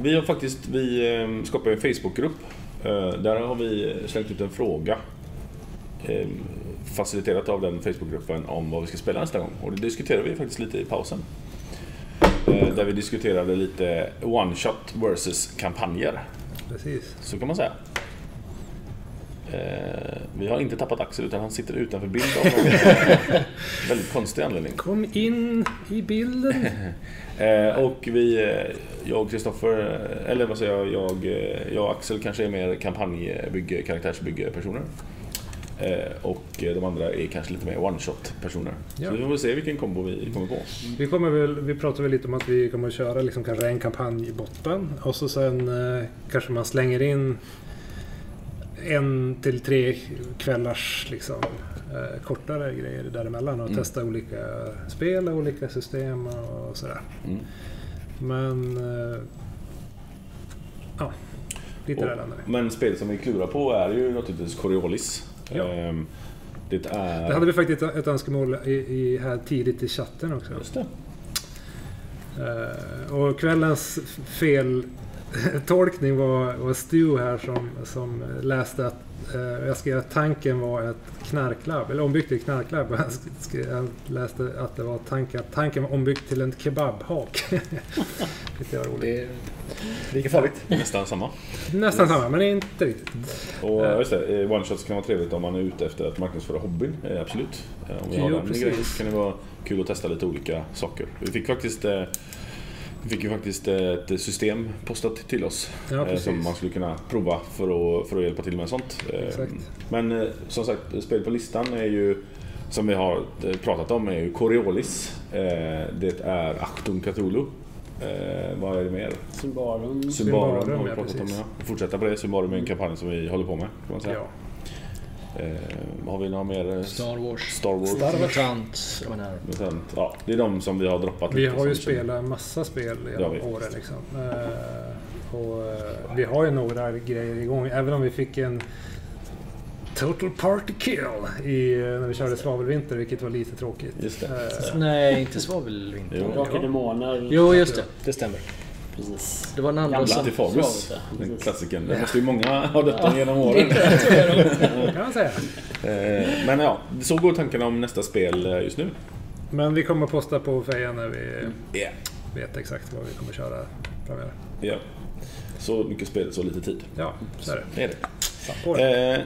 Vi har faktiskt, vi eh, skapade en Facebookgrupp. Eh, Där har vi slängt ut en fråga. eh, Faciliterat av den Facebookgruppen om vad vi ska spela nästa gång. Och det diskuterade vi faktiskt lite i pausen. Eh, Där vi diskuterade lite one-shot versus kampanjer. Precis. Så kan man säga. Eh, Vi har inte tappat Axel utan han sitter utanför bild av någon väldigt konstig anledning. Kom in i bilden. Eh, och vi, eh, jag och Kristoffer, eh, eller vad säger jag, jag, eh, jag och Axel kanske är mer kampanjbygge, karaktärsbygge-personer. Eh, och de andra är kanske lite mer one-shot-personer. Ja. Så vi får väl se vilken kombo vi kommer på. Vi, kommer väl, vi pratar väl lite om att vi kommer att köra liksom kanske en kampanj i botten och så sen kanske man slänger in en till tre kvällars liksom, eh, kortare grejer däremellan och Mm. testa olika spel och olika system och sådär. Mm. Men... Eh, ja, lite Och- där. Men spelet som vi klurar på är ju naturligtvis Coriolis. Ja. Ehm, det är... Det hade vi faktiskt ett, ett önskemål i, i, här tidigt i chatten också. Just det. Eh, och kvällens fel tolkning var, var Stu här som, som läste att eh, jag skrev att tanken var ett knarklabb, eller ombyggt till ett knarklabb. Han, skrev, han läste att det var tanken, att tanken var ombyggt till en kebabhak. Jag var roligt. Det är lika farligt. Nästan samma. Nästan samma, men inte riktigt. Och just det, eh, one-shots kan vara trevligt om man är ute efter att marknadsföra hobbyn. eh, Absolut. Eh, Om vi har Jo, den precis. grejen så kan det vara kul att testa lite olika saker. Vi fick faktiskt eh, vi fick ju faktiskt eh, ett system postat till oss Ja, eh, som man skulle kunna prova för att, för att hjälpa till med sånt. Eh, Exakt. Men som sagt, spel på listan är ju som vi har pratat om är ju Coriolis. Det är Achtung Cthulhu. Eh, vad är det mer? Symbarum. Symbarum Symbarum, har vi ja, pratat om. Ja. Fortsätta på det. Symbarum är en kampanj som vi håller på med. Kan man säga. Ja. Eh, har vi några mer? eh, Star Wars. Star Wars. Star Wars. Mutant. Mutant. Ja, det är de som vi har droppat Vi lite har ju spelat massa spel genom åren. Liksom. Eh, och, eh, vi har ju några grejer igång, även om vi fick en Total Party Kill i, eh, när vi körde Svavelvinter, vilket var lite tråkigt. Just det. Eh, nej, inte svavelvinter. Jo. Drakar Demoner. Jo, just det. Det stämmer. Precis. Det var en annan Gamla. som... Antifagus. Svavel, Den klassikern. Det måste ju många ha dött om genom åren. kan man säga. Eh, Men ja, så går tankarna om nästa spel eh, just nu. Men vi kommer posta på fejan när vi Ja. vet exakt vad vi kommer köra framöver. Ja. Så mycket spel, så lite tid. Ja, så är det. Det är det. Det.